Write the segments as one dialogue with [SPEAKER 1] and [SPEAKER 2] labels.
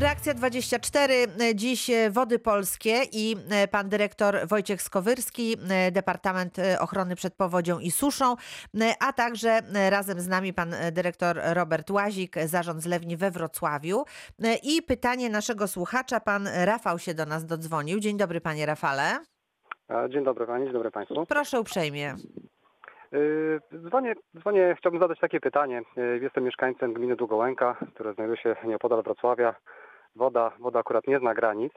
[SPEAKER 1] Reakcja 24. Dziś Wody Polskie i pan dyrektor Wojciech Skowyrski, Departament Ochrony przed Powodzią i Suszą, a także razem z nami pan dyrektor Robert Łazik, Zarząd Zlewni we Wrocławiu. I pytanie naszego słuchacza, pan Rafał się do nas dodzwonił. Dzień dobry panie Rafale.
[SPEAKER 2] Dzień dobry Pani, dzień dobry Państwu.
[SPEAKER 1] Proszę uprzejmie.
[SPEAKER 2] Dzwonię, dzwonię, chciałbym zadać takie pytanie. Jestem mieszkańcem gminy Długołęka, która znajduje się nieopodal Wrocławia. Woda, woda akurat nie zna granic.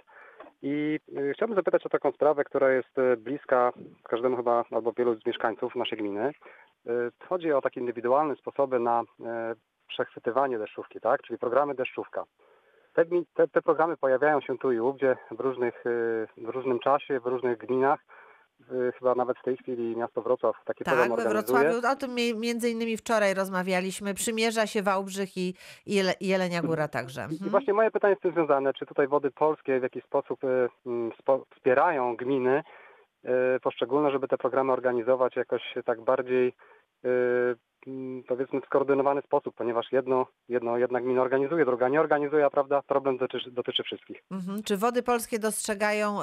[SPEAKER 2] I yy, chciałbym zapytać o taką sprawę, która jest yy, bliska każdemu chyba, albo wielu z mieszkańców naszej gminy. Yy, Chodzi o takie indywidualne sposoby na przechwytywanie deszczówki, tak? Czyli programy deszczówka. Te, te, te programy pojawiają się tu i ówdzie w, różnych, w różnym czasie, w różnych gminach. Yy, Chyba nawet w tej chwili miasto Wrocław taki
[SPEAKER 1] Tak,
[SPEAKER 2] program
[SPEAKER 1] we
[SPEAKER 2] organizuje.
[SPEAKER 1] Wrocławiu, o tym mi- między innymi wczoraj rozmawialiśmy. Przymierza się Wałbrzych i, i Jele, i Jelenia Góra także.
[SPEAKER 2] I
[SPEAKER 1] Mhm.
[SPEAKER 2] właśnie moje pytanie jest z tym związane, czy tutaj wody polskie w jakiś sposób y, mm, wspierają gminy y, poszczególne, żeby te programy organizować jakoś tak bardziej y, powiedzmy skoordynowany sposób, ponieważ jedno, jedno jedna gmina organizuje, druga nie organizuje, a prawda, problem dotyczy, dotyczy wszystkich.
[SPEAKER 1] Mhm. Czy Wody Polskie dostrzegają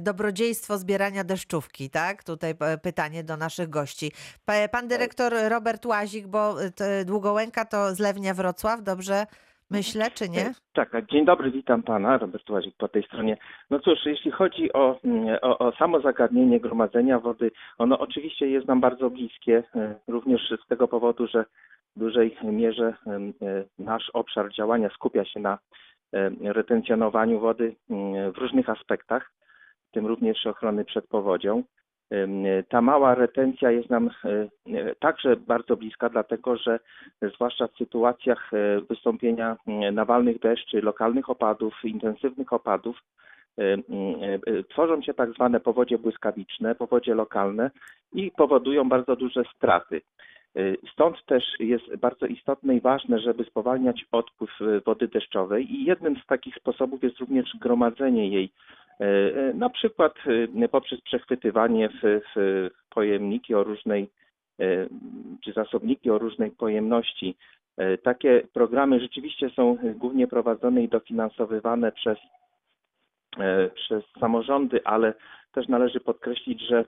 [SPEAKER 1] dobrodziejstwo zbierania deszczówki, tak? Tutaj e, pytanie do naszych gości. Pa- Pan dyrektor Robert Łazik, bo e, Długołęka to Zlewnia Wrocław, dobrze myślę, czy nie?
[SPEAKER 3] Tak, a dzień dobry, witam pana, Robert Łazik po tej stronie. No cóż, jeśli chodzi o, mm, o, o samo zagadnienie gromadzenia wody, ono oczywiście jest nam bardzo bliskie, e, również z tego powodu, że w dużej mierze e, nasz obszar działania skupia się na retencjonowaniu wody mm, w różnych aspektach, w tym również ochrony przed powodzią. Ta mała retencja jest nam e, także bardzo bliska, dlatego że zwłaszcza w sytuacjach e, wystąpienia nawalnych deszczy, lokalnych opadów, intensywnych opadów, e, tworzą się tak zwane powodzie błyskawiczne, powodzie lokalne i powodują bardzo duże straty. Stąd też jest bardzo istotne i ważne, żeby spowalniać odpływ wody deszczowej i jednym z takich sposobów jest również gromadzenie jej na przykład e, poprzez przechwytywanie w, w pojemniki o różnej e, czy zasobniki o różnej pojemności. E, Takie programy rzeczywiście są głównie prowadzone i dofinansowywane przez, e, przez samorządy, ale też należy podkreślić, że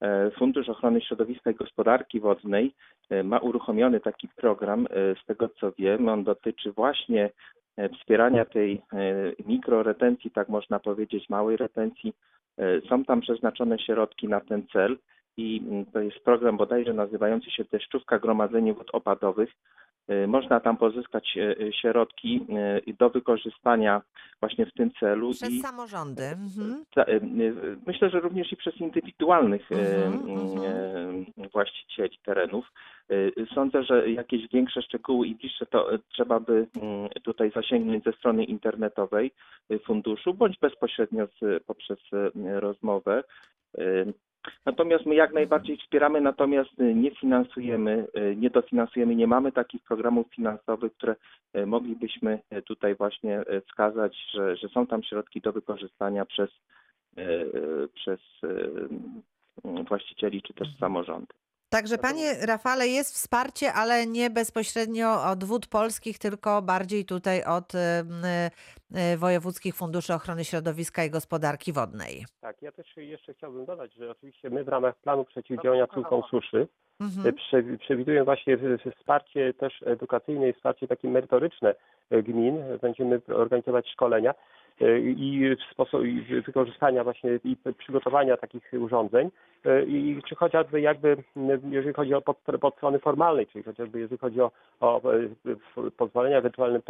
[SPEAKER 3] e, Fundusz Ochrony Środowiska i Gospodarki Wodnej e, ma uruchomiony taki program, e, z tego co wiem, on dotyczy właśnie e, wspierania tej e, mikroretencji, tak można powiedzieć, małej retencji. E, Są tam przeznaczone środki na ten cel i mm, to jest program bodajże nazywający się Deszczówka Gromadzenie Wód Opadowych. Y, Można tam pozyskać y, y, środki do wykorzystania właśnie w tym celu
[SPEAKER 1] Przez
[SPEAKER 3] i
[SPEAKER 1] samorządy. Mhm.
[SPEAKER 3] myślę, że również i przez indywidualnych
[SPEAKER 1] Mhm,
[SPEAKER 3] y, właścicieli terenów. Sądzę, że jakieś większe szczegóły i bliższe to trzeba by mm, tutaj zasięgnąć ze strony internetowej funduszu, bądź bezpośrednio z, poprzez rozmowę. Natomiast my jak najbardziej wspieramy, natomiast y, nie finansujemy, y, nie dofinansujemy, nie mamy takich programów finansowych, które y, moglibyśmy tutaj właśnie wskazać, że, że są tam środki do wykorzystania przez, przez właścicieli czy też samorządy.
[SPEAKER 1] Także panie Rafale, jest wsparcie, ale nie bezpośrednio od wód polskich, tylko bardziej tutaj od em, e, wojewódzkich funduszy ochrony środowiska i gospodarki wodnej.
[SPEAKER 4] Tak, ja też jeszcze chciałbym dodać, że oczywiście my w ramach planu przeciwdziałania skutkom suszy
[SPEAKER 1] Mhm.
[SPEAKER 4] prze- przewiduję właśnie wsparcie też edukacyjne i wsparcie takie merytoryczne gmin. Będziemy organizować szkolenia i w sposób i wykorzystania właśnie i przygotowania takich urządzeń e, i czy chociażby jakby jeżeli chodzi o pod, pod strony formalnej, czyli chociażby jeżeli chodzi o, o e, pozwolenia ewentualne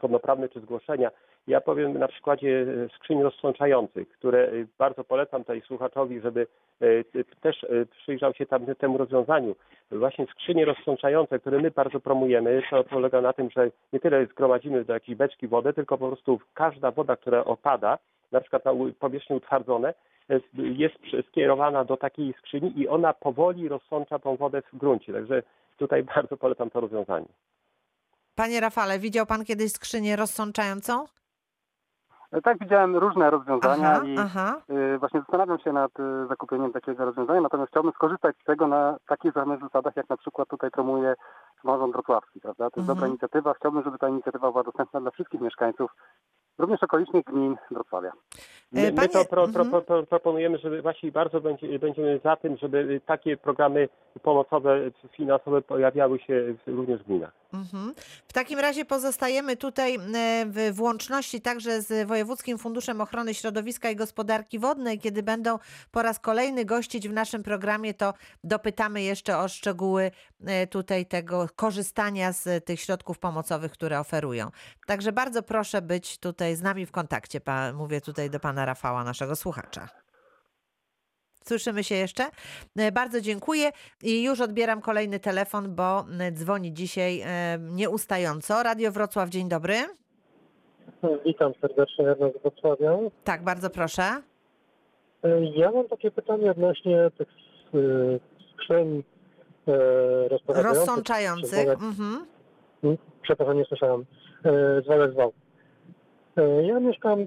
[SPEAKER 4] podnoprawne czy zgłoszenia. Ja powiem na przykładzie e, skrzyń rozsączających, które e, bardzo polecam tutaj słuchaczowi, żeby e, też e, przyjrzał się tam, temu rozwiązaniu. Właśnie skrzynie rozsączające, które my bardzo promujemy, to polega na tym, że nie tyle zgromadzimy do jakiejś beczki wodę, tylko po prostu każda woda, która opada, na przykład na powierzchni utwardzone, jest, skierowana do takiej skrzyni i ona powoli rozsącza tą wodę w gruncie. Także tutaj bardzo polecam to rozwiązanie.
[SPEAKER 1] Panie Rafale, widział pan kiedyś skrzynię rozsączającą?
[SPEAKER 2] E, Tak, widziałem różne rozwiązania
[SPEAKER 1] Aha,
[SPEAKER 2] i
[SPEAKER 1] aha.
[SPEAKER 2] y, właśnie zastanawiam się nad y, zakupieniem takiego rozwiązania, natomiast chciałbym skorzystać z tego na takich samych zasadach, jak na przykład tutaj promuje samorząd wrocławski, prawda? To jest
[SPEAKER 1] Mhm.
[SPEAKER 2] dobra inicjatywa. Chciałbym, żeby ta inicjatywa była dostępna dla wszystkich mieszkańców również okolicznych gmin Wrocławia.
[SPEAKER 1] E,
[SPEAKER 4] My, my to pro, pro,
[SPEAKER 1] mhm.
[SPEAKER 4] pro, pro, proponujemy, żeby właśnie bardzo będzie, będziemy za tym, żeby takie programy pomocowe, finansowe pojawiały się w- również w gminach.
[SPEAKER 1] Mhm. W takim razie pozostajemy tutaj e, w, w łączności także z Wojewódzkim Funduszem Ochrony Środowiska i Gospodarki Wodnej. Kiedy będą po raz kolejny gościć w naszym programie, to dopytamy jeszcze o szczegóły e, tutaj tego korzystania z tych środków pomocowych, które oferują. Także bardzo proszę być tutaj z nami w kontakcie. Mówię tutaj do pana Rafała, naszego słuchacza. Słyszymy się jeszcze? E, Bardzo dziękuję i już odbieram kolejny telefon, bo e, dzwoni dzisiaj e, nieustająco. Radio Wrocław, dzień dobry.
[SPEAKER 5] Witam serdecznie z Wrocławia.
[SPEAKER 1] Tak, bardzo proszę.
[SPEAKER 5] Ja mam takie pytanie odnośnie tych skrzyń.
[SPEAKER 1] Rozsączających. Mhm.
[SPEAKER 5] Mm, Przepraszam, nie słyszałem. E, Zwalek zwał. E, Ja mieszkam e,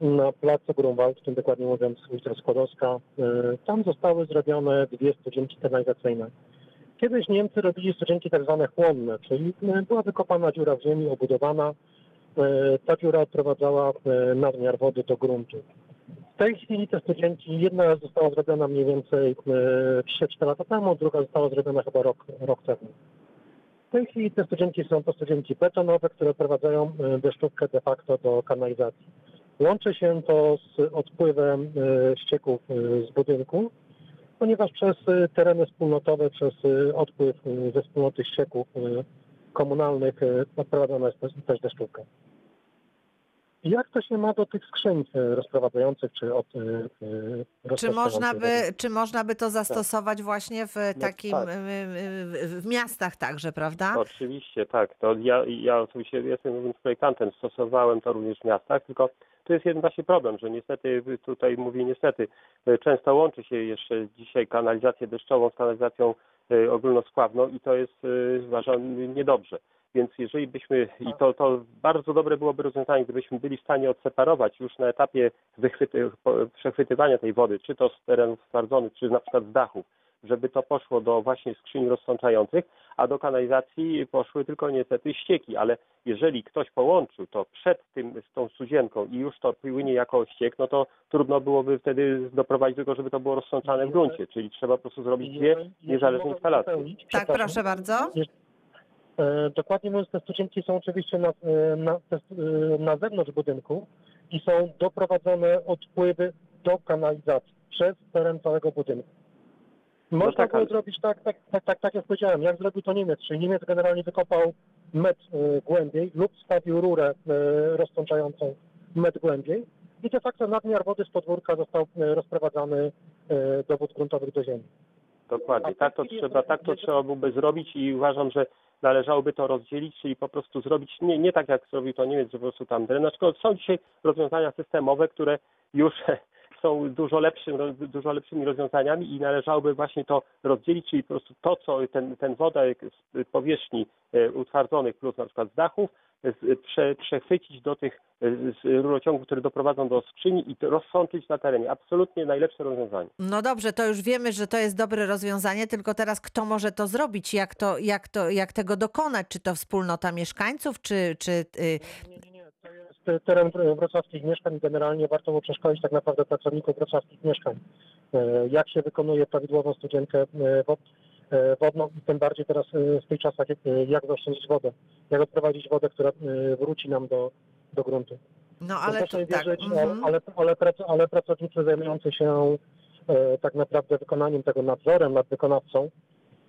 [SPEAKER 5] na placu Grunwald, tym dokładnie mówiąc ulica Skłodowska. E, Tam zostały zrobione dwie studzienki kanalizacyjne. Kiedyś Niemcy robili studzienki tak zwane chłonne, czyli była wykopana dziura w ziemi, obudowana. Ta dziura odprowadzała nadmiar wody do gruntu. W tej chwili te studzienki, jedna została zrobiona mniej więcej e, 3-4 lata temu, druga została zrobiona chyba rok, rok temu. Tej chwili te studzienki są to studzienki betonowe, które odprowadzają e, deszczówkę de facto do kanalizacji. Łączy się to z odpływem e, ścieków e, z budynku, ponieważ przez tereny wspólnotowe, przez odpływ ze wspólnoty ścieków komunalnych odprowadzana jest też deszczówka. Jak to się ma do tych skrzyń e, rozprowadzających czy od e, e,
[SPEAKER 1] Czy można, by, czy można by to zastosować właśnie w takim
[SPEAKER 4] tak.
[SPEAKER 1] y, y, w- miastach także, prawda?
[SPEAKER 4] Oczywiście, tak. To ja, ja oczywiście jestem projektantem, stosowałem to również w miastach, tylko to jest jeden właśnie problem, że niestety, tutaj mówię niestety, często łączy się jeszcze dzisiaj kanalizację deszczową z kanalizacją ogólnospławną i to jest uważam niedobrze. Więc jeżeli byśmy, i to, to bardzo dobre byłoby rozwiązanie, gdybyśmy byli w stanie odseparować już na etapie wychwyty, po- przechwytywania tej wody, czy to z terenów stwardzonych, czy na przykład z dachów, żeby to poszło do właśnie skrzyni rozsączających, a do kanalizacji poszły tylko niestety ścieki, ale jeżeli ktoś połączył to przed tym z tą studzienką i już to płynie jako ściek, no to trudno byłoby wtedy doprowadzić do tego, żeby to było rozsączane w gruncie, czyli trzeba po prostu zrobić dwie niezależne instalacje.
[SPEAKER 1] Tak, proszę bardzo.
[SPEAKER 5] E, Dokładnie mówiąc, te studzienki są oczywiście na, e, na, e, na zewnątrz budynku i są doprowadzone odpływy do kanalizacji przez teren całego budynku. Można
[SPEAKER 4] tak,
[SPEAKER 5] było
[SPEAKER 4] ale-
[SPEAKER 5] zrobić tak, tak, tak, tak, tak jak powiedziałem, jak zrobił to Niemiec, czyli Niemiec generalnie wykopał metr głębiej lub stawił rurę e, rozsączającą metr głębiej i de facto nadmiar wody z podwórka został rozprowadzany do wód gruntowych do ziemi.
[SPEAKER 4] Dokładnie, tak to trzeba, tak to trzeba byłoby zrobić i uważam, że należałoby to rozdzielić, czyli po prostu zrobić nie, nie tak jak zrobił to Niemiec, że po prostu tam drenaż, tylko są dzisiaj rozwiązania systemowe, które już są dużo lepszym, dużo lepszymi rozwiązaniami i należałoby właśnie to rozdzielić, czyli po prostu to, co ten, ten woda z powierzchni e, utwardzonych plus na przykład z dachów, prze, przechwycić do tych e, z rurociągów, które doprowadzą do skrzyni i to rozsączyć na terenie. Absolutnie najlepsze rozwiązanie.
[SPEAKER 1] No dobrze, to już wiemy, że to jest dobre rozwiązanie, tylko teraz kto może to zrobić? Jak, to, jak, to, jak tego dokonać? Czy to wspólnota mieszkańców, czy, czy y,
[SPEAKER 5] Nie, nie, nie. To jest teren wrocławskich mieszkań. Generalnie warto było przeszkolić tak naprawdę pracowników wrocławskich mieszkań. E, Jak się wykonuje prawidłową studzienkę wod- e, wodną i tym bardziej teraz e, w tych czasach, jak- e, jak zaoszczędzić wodę. Jak odprowadzić wodę, która e, wróci nam do, do gruntu.
[SPEAKER 1] no ale
[SPEAKER 5] proszę
[SPEAKER 1] to, tak.
[SPEAKER 5] wierzyć,
[SPEAKER 1] mhm.
[SPEAKER 5] ale, ale, prac- ale pracownicy zajmujący się e, tak naprawdę wykonaniem tego nadzorem nad wykonawcą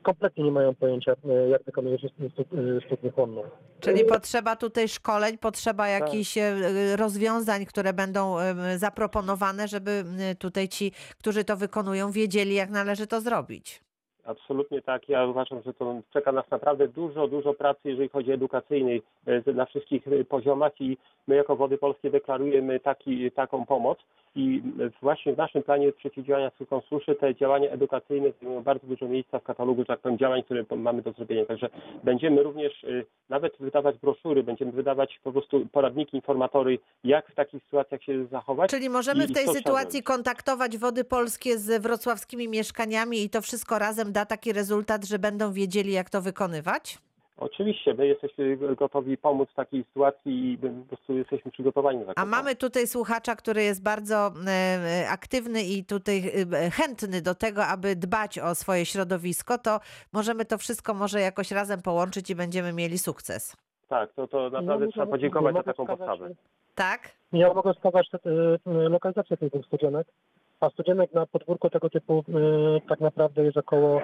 [SPEAKER 5] kompletnie nie mają pojęcia, e, jak wykonuje się stu- stu- studnię chłonną.
[SPEAKER 1] Czyli potrzeba tutaj szkoleń, potrzeba jakichś e, rozwiązań, które będą zaproponowane, żeby tutaj ci, którzy to wykonują, wiedzieli, jak należy to zrobić.
[SPEAKER 4] Absolutnie tak. Ja uważam, że to czeka nas naprawdę dużo, dużo pracy, jeżeli chodzi o edukacyjnej e, na wszystkich e, poziomach i my jako Wody Polskie deklarujemy taki, taką pomoc i e, właśnie w naszym planie przeciwdziałania skutkom suszy te działania edukacyjne zajmują bardzo dużo miejsca w katalogu, że tak powiem, działań, które mamy do zrobienia. Także będziemy również e, nawet wydawać broszury, będziemy wydawać po prostu poradniki, informatory, jak w takich sytuacjach się zachować.
[SPEAKER 1] Czyli możemy
[SPEAKER 4] I-
[SPEAKER 1] w tej sytuacji kontaktować Wody Polskie z wrocławskimi mieszkaniami i to wszystko razem da taki rezultat, że będą wiedzieli, jak to wykonywać?
[SPEAKER 4] Oczywiście, my jesteśmy gotowi pomóc w takiej sytuacji i po prostu jesteśmy przygotowani na taką
[SPEAKER 1] A mamy tutaj słuchacza, który jest bardzo e, e, aktywny i tutaj e, chętny do tego, aby dbać o swoje środowisko, to możemy to wszystko może jakoś razem połączyć i będziemy mieli sukces.
[SPEAKER 4] Tak, to, to naprawdę
[SPEAKER 5] Ja
[SPEAKER 4] trzeba podziękować za taką postawę.
[SPEAKER 1] Tak?
[SPEAKER 5] Ja mogę wskazać te, lokalizację tych dwóch a studzienek na podwórku tego typu e, tak naprawdę jest około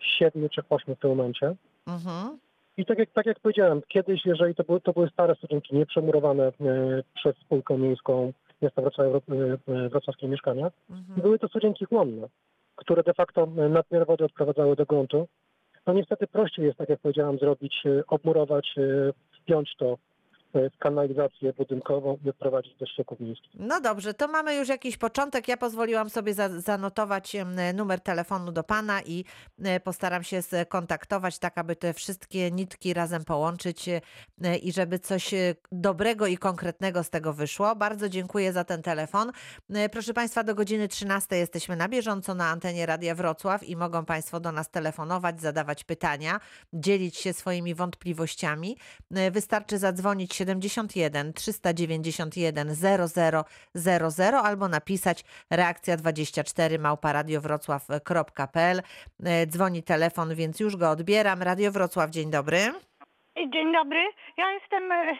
[SPEAKER 5] 7 czy 8 w tym momencie.
[SPEAKER 1] Mhm.
[SPEAKER 5] I tak jak, tak jak powiedziałem, kiedyś, jeżeli to były, to były stare studzienki, nieprzemurowane e, przez spółkę miejską miasta Wrocławia, e, wrocławskie mieszkania,
[SPEAKER 1] Mhm.
[SPEAKER 5] były to studzienki chłonne, które de facto nadmiar wody odprowadzały do gruntu. No niestety prościej jest, tak jak powiedziałem, zrobić, obmurować, wpiąć to kanalizację budynkową i odprowadzić do ścieków miejskich.
[SPEAKER 1] No dobrze, to mamy już jakiś początek. Ja pozwoliłam sobie za, zanotować numer telefonu do pana i e, postaram się skontaktować, tak aby te wszystkie nitki razem połączyć e, i żeby coś e, dobrego i konkretnego z tego wyszło. Bardzo dziękuję za ten telefon. E, Proszę Państwa, do godziny 13 jesteśmy na bieżąco na antenie Radia Wrocław i mogą Państwo do nas telefonować, zadawać pytania, dzielić się swoimi wątpliwościami. E, Wystarczy zadzwonić 71 391 0000 albo napisać reakcja 24 małparadiowrocław.pl. E, Dzwoni telefon, więc już go odbieram. Radio Wrocław, dzień dobry.
[SPEAKER 6] Dzień dobry. Ja jestem e,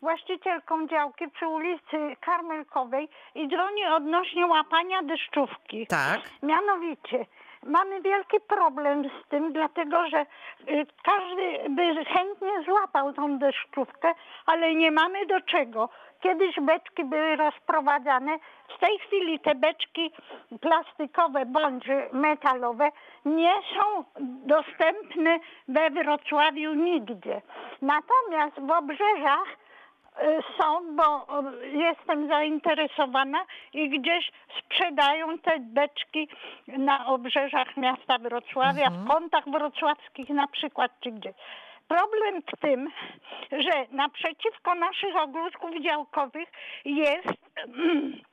[SPEAKER 6] właścicielką działki przy ulicy Karmelkowej i dzwonię odnośnie łapania deszczówki.
[SPEAKER 1] Tak.
[SPEAKER 6] Mianowicie, mamy wielki problem z tym, dlatego że y, każdy by chętnie złapał tą deszczówkę, ale nie mamy do czego. Kiedyś beczki były rozprowadzane. W tej chwili te beczki plastikowe bądź metalowe nie są dostępne we Wrocławiu nigdzie. Natomiast w obrzeżach są, bo y, jestem zainteresowana i gdzieś sprzedają te beczki na obrzeżach miasta Wrocławia,
[SPEAKER 1] Mhm.
[SPEAKER 6] w kątach wrocławskich na przykład, czy gdzieś. Problem w tym, że naprzeciwko naszych ogródków działkowych jest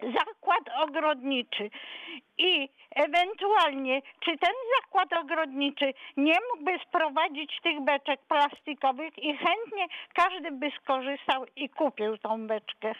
[SPEAKER 6] zakład ogrodniczy i ewentualnie czy ten zakład ogrodniczy nie mógłby sprowadzić tych beczek plastikowych i chętnie każdy by skorzystał i kupił tą beczkę.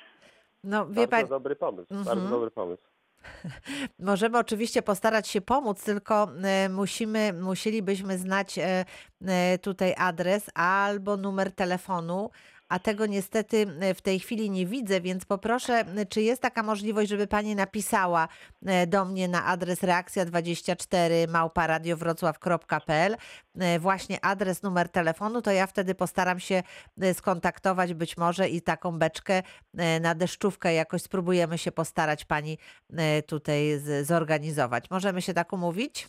[SPEAKER 1] No wie
[SPEAKER 4] Bardzo
[SPEAKER 1] pan,
[SPEAKER 4] dobry pomysł,
[SPEAKER 1] Mhm.
[SPEAKER 4] bardzo dobry pomysł.
[SPEAKER 1] Możemy oczywiście postarać się pomóc, tylko e, musimy, musielibyśmy znać e, e, tutaj adres albo numer telefonu, a tego niestety e, w tej chwili nie widzę, więc poproszę, e, czy jest taka możliwość, żeby pani napisała e, do mnie na adres reakcja24 małparadiowrocław.pl właśnie adres, numer telefonu, to ja wtedy postaram się skontaktować być może i taką beczkę na deszczówkę jakoś spróbujemy się postarać pani tutaj zorganizować. Możemy się tak umówić?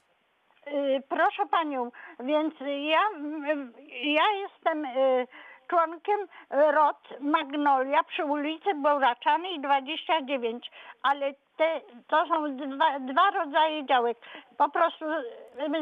[SPEAKER 6] Y, Proszę panią, więc ja, mm, ja jestem y, członkiem ROT Magnolia przy ulicy Boraczanej 29, ale te, to są dwa, dwa rodzaje działek. Po prostu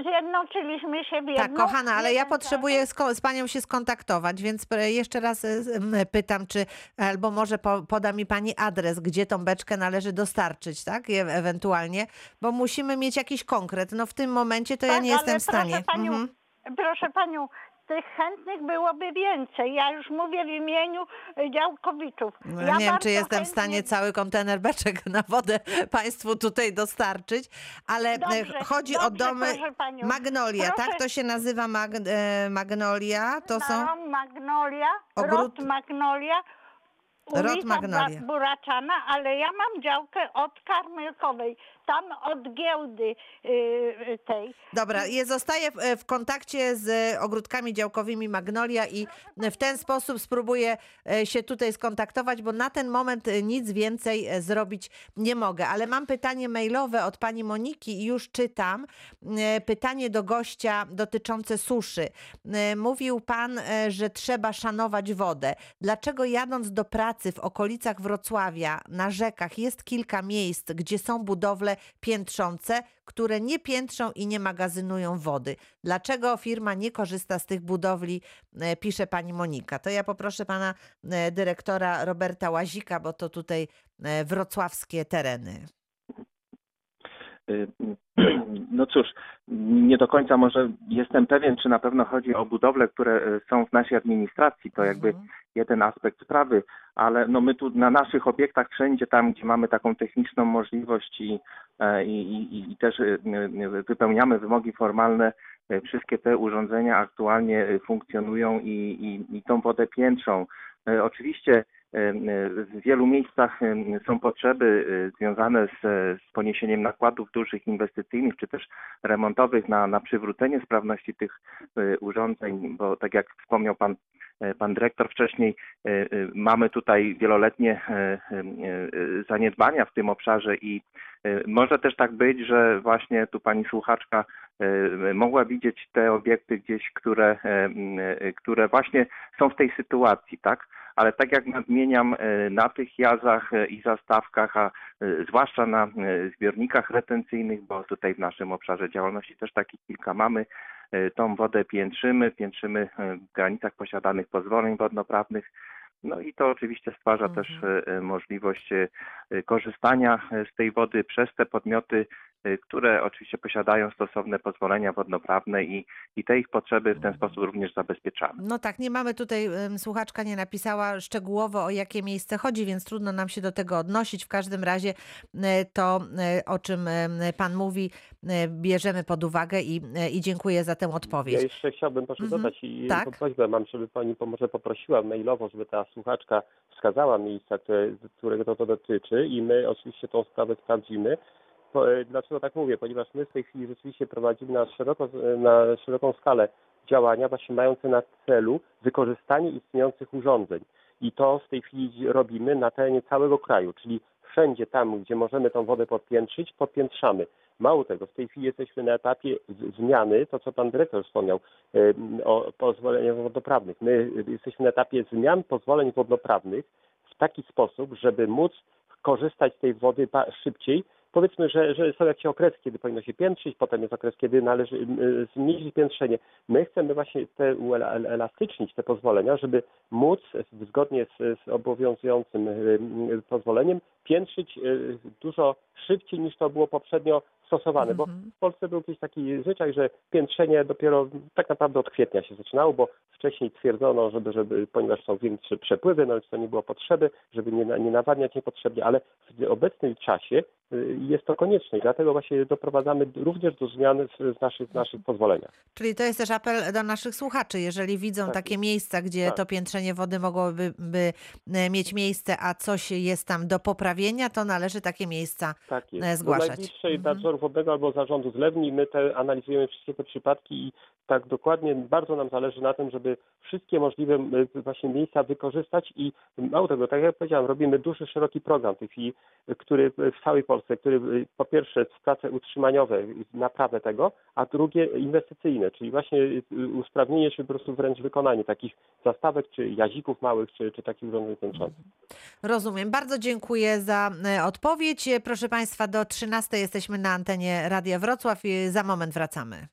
[SPEAKER 6] zjednoczyliśmy się w jedno.
[SPEAKER 1] Tak, kochana, ale ja potrzebuję sko- z panią się skontaktować, więc jeszcze raz e, pytam, czy albo może po, poda mi pani adres, gdzie tą beczkę należy dostarczyć, tak? Je, ewentualnie, bo musimy mieć jakiś konkret. No w tym momencie to ja
[SPEAKER 6] Tak,
[SPEAKER 1] nie jestem w stanie.
[SPEAKER 6] Proszę panią,
[SPEAKER 1] Mhm.
[SPEAKER 6] proszę panią, tych chętnych byłoby więcej. Ja już mówię w imieniu y, działkowiczów.
[SPEAKER 1] No,
[SPEAKER 6] ja
[SPEAKER 1] nie wiem, czy jestem w stanie
[SPEAKER 6] chętnie-
[SPEAKER 1] cały kontener beczek na wodę państwu tutaj dostarczyć, ale e,
[SPEAKER 6] Dobrze,
[SPEAKER 1] chodzi o
[SPEAKER 6] dobrze,
[SPEAKER 1] domy
[SPEAKER 6] proszę panią.
[SPEAKER 1] Magnolia, tak?
[SPEAKER 6] Proszę-
[SPEAKER 1] To się nazywa mag, e, Magnolia, to są...
[SPEAKER 6] No, Magnolia,
[SPEAKER 1] Ogród-
[SPEAKER 6] Rot Magnolia, ulica
[SPEAKER 1] Magnolia.
[SPEAKER 6] Buraczana, ale ja mam działkę od Karmelkowej, tam od giełdy yy, tej.
[SPEAKER 1] Dobra, je zostaję w, w kontakcie z ogródkami działkowymi Magnolia i w ten sposób spróbuję e, się tutaj skontaktować, bo na ten moment e, nic więcej e, zrobić nie mogę. Ale mam pytanie mailowe od pani Moniki i już czytam. Pytanie do gościa dotyczące suszy. Mówił pan, że trzeba szanować wodę. Dlaczego jadąc do pracy w okolicach Wrocławia na rzekach jest kilka miejsc, gdzie są budowle piętrzące, które nie piętrzą i nie magazynują wody. Dlaczego firma nie korzysta z tych budowli, e, pisze pani Monika. To ja poproszę pana e, dyrektora Roberta Łazika, bo to tutaj e, wrocławskie tereny.
[SPEAKER 3] Y, No cóż, nie do końca może jestem pewien, czy na pewno chodzi o budowle, które y, są w naszej administracji. To jakby
[SPEAKER 1] Mhm.
[SPEAKER 3] jeden aspekt sprawy, ale no my tu na naszych obiektach wszędzie tam, gdzie mamy taką techniczną możliwość i, e, i, i, i też y, y, wypełniamy wymogi formalne, y, wszystkie te urządzenia aktualnie y, funkcjonują i, i, i tą wodę piętrzą. E, Oczywiście e, e, w wielu miejscach są potrzeby e, związane z, z poniesieniem nakładów dużych inwestycyjnych czy też remontowych na, na przywrócenie sprawności tych e, urządzeń, bo tak jak wspomniał pan, e, pan dyrektor wcześniej, e, e, mamy tutaj wieloletnie zaniedbania w tym obszarze i może też tak być, że właśnie tu pani słuchaczka mogła widzieć te obiekty gdzieś, które, które właśnie są w tej sytuacji, tak? Ale tak jak nadmieniam, e, na tych jazach e, i zastawkach, a e, zwłaszcza na zbiornikach retencyjnych, bo tutaj w naszym obszarze działalności też takich kilka mamy, tą wodę piętrzymy, piętrzymy w granicach posiadanych pozwoleń wodnoprawnych. No i to oczywiście stwarza
[SPEAKER 1] Mhm.
[SPEAKER 3] też e, możliwość e, e, korzystania z tej wody przez te podmioty, które oczywiście posiadają stosowne pozwolenia wodnoprawne i, i te ich potrzeby w ten sposób również zabezpieczamy.
[SPEAKER 1] No tak, nie mamy tutaj, słuchaczka nie napisała szczegółowo o jakie miejsce chodzi, więc trudno nam się do tego odnosić. W każdym razie to, o czym pan mówi, bierzemy pod uwagę i, i dziękuję za tę
[SPEAKER 4] Ja
[SPEAKER 1] odpowiedź.
[SPEAKER 4] jeszcze chciałbym proszę
[SPEAKER 1] Mhm.
[SPEAKER 4] dodać i
[SPEAKER 1] Tak.
[SPEAKER 4] prośbę mam, żeby pani może poprosiła mailowo, żeby ta słuchaczka wskazała miejsca, które, którego to, to dotyczy i my oczywiście tą sprawę sprawdzimy. E, dlaczego tak mówię? Ponieważ my w tej chwili rzeczywiście prowadzimy na, szeroko, na szeroką skalę działania właśnie mające na celu wykorzystanie istniejących urządzeń. I to w tej chwili robimy na terenie całego kraju, czyli wszędzie tam, gdzie możemy tą wodę podpiętrzyć, podpiętrzamy. Mało tego, w tej chwili jesteśmy na etapie zmiany, to co pan dyrektor wspomniał, o pozwoleniach wodnoprawnych. My jesteśmy na etapie zmian pozwoleń wodnoprawnych w taki sposób, żeby móc korzystać z tej wody szybciej. Powiedzmy, że, że są jakieś okresy, kiedy powinno się piętrzyć, potem jest okres, kiedy należy y, zmniejszyć piętrzenie. My chcemy właśnie te uelastycznić te pozwolenia, żeby móc zgodnie z, z obowiązującym pozwoleniem piętrzyć y, dużo szybciej niż to było poprzednio stosowane, bo
[SPEAKER 1] Mhm.
[SPEAKER 4] w Polsce był jakiś taki zwyczaj, że piętrzenie dopiero tak naprawdę od kwietnia się zaczynało, bo wcześniej twierdzono, żeby, żeby ponieważ są większe przepływy, no to nie było potrzeby, żeby nie, nie nawadniać niepotrzebnie, ale w obecnym czasie y, jest to konieczne i dlatego właśnie doprowadzamy również do zmian w, naszych, w naszych pozwoleniach.
[SPEAKER 1] Czyli to jest też apel do naszych słuchaczy. Jeżeli widzą
[SPEAKER 4] Tak
[SPEAKER 1] takie miejsca, gdzie
[SPEAKER 4] Tak.
[SPEAKER 1] to piętrzenie wody mogłoby by, e, mieć miejsce, a coś jest tam do poprawienia, to należy takie miejsca
[SPEAKER 4] Tak
[SPEAKER 1] e,
[SPEAKER 4] jest. Do
[SPEAKER 1] zgłaszać.
[SPEAKER 4] najbliższej
[SPEAKER 1] Mhm.
[SPEAKER 4] nadzoru wodnego albo zarządu zlewni my te analizujemy wszystkie te przypadki i tak dokładnie bardzo nam zależy na tym, żeby wszystkie możliwe y, właśnie miejsca wykorzystać i mało tego, tak jak powiedziałem, robimy duży, szeroki program w tej chwili, y, który w całej Polsce, który y, po pierwsze prace utrzymaniowe, naprawę tego, a drugie inwestycyjne, czyli właśnie usprawnienie czy po prostu wręcz wykonanie takich zastawek czy jazików małych, czy, czy takich urządzeń piętrzących.
[SPEAKER 1] Rozumiem. Bardzo dziękuję za e, odpowiedź. Proszę Państwa, do 13 jesteśmy na antenie Radia Wrocław i za moment wracamy.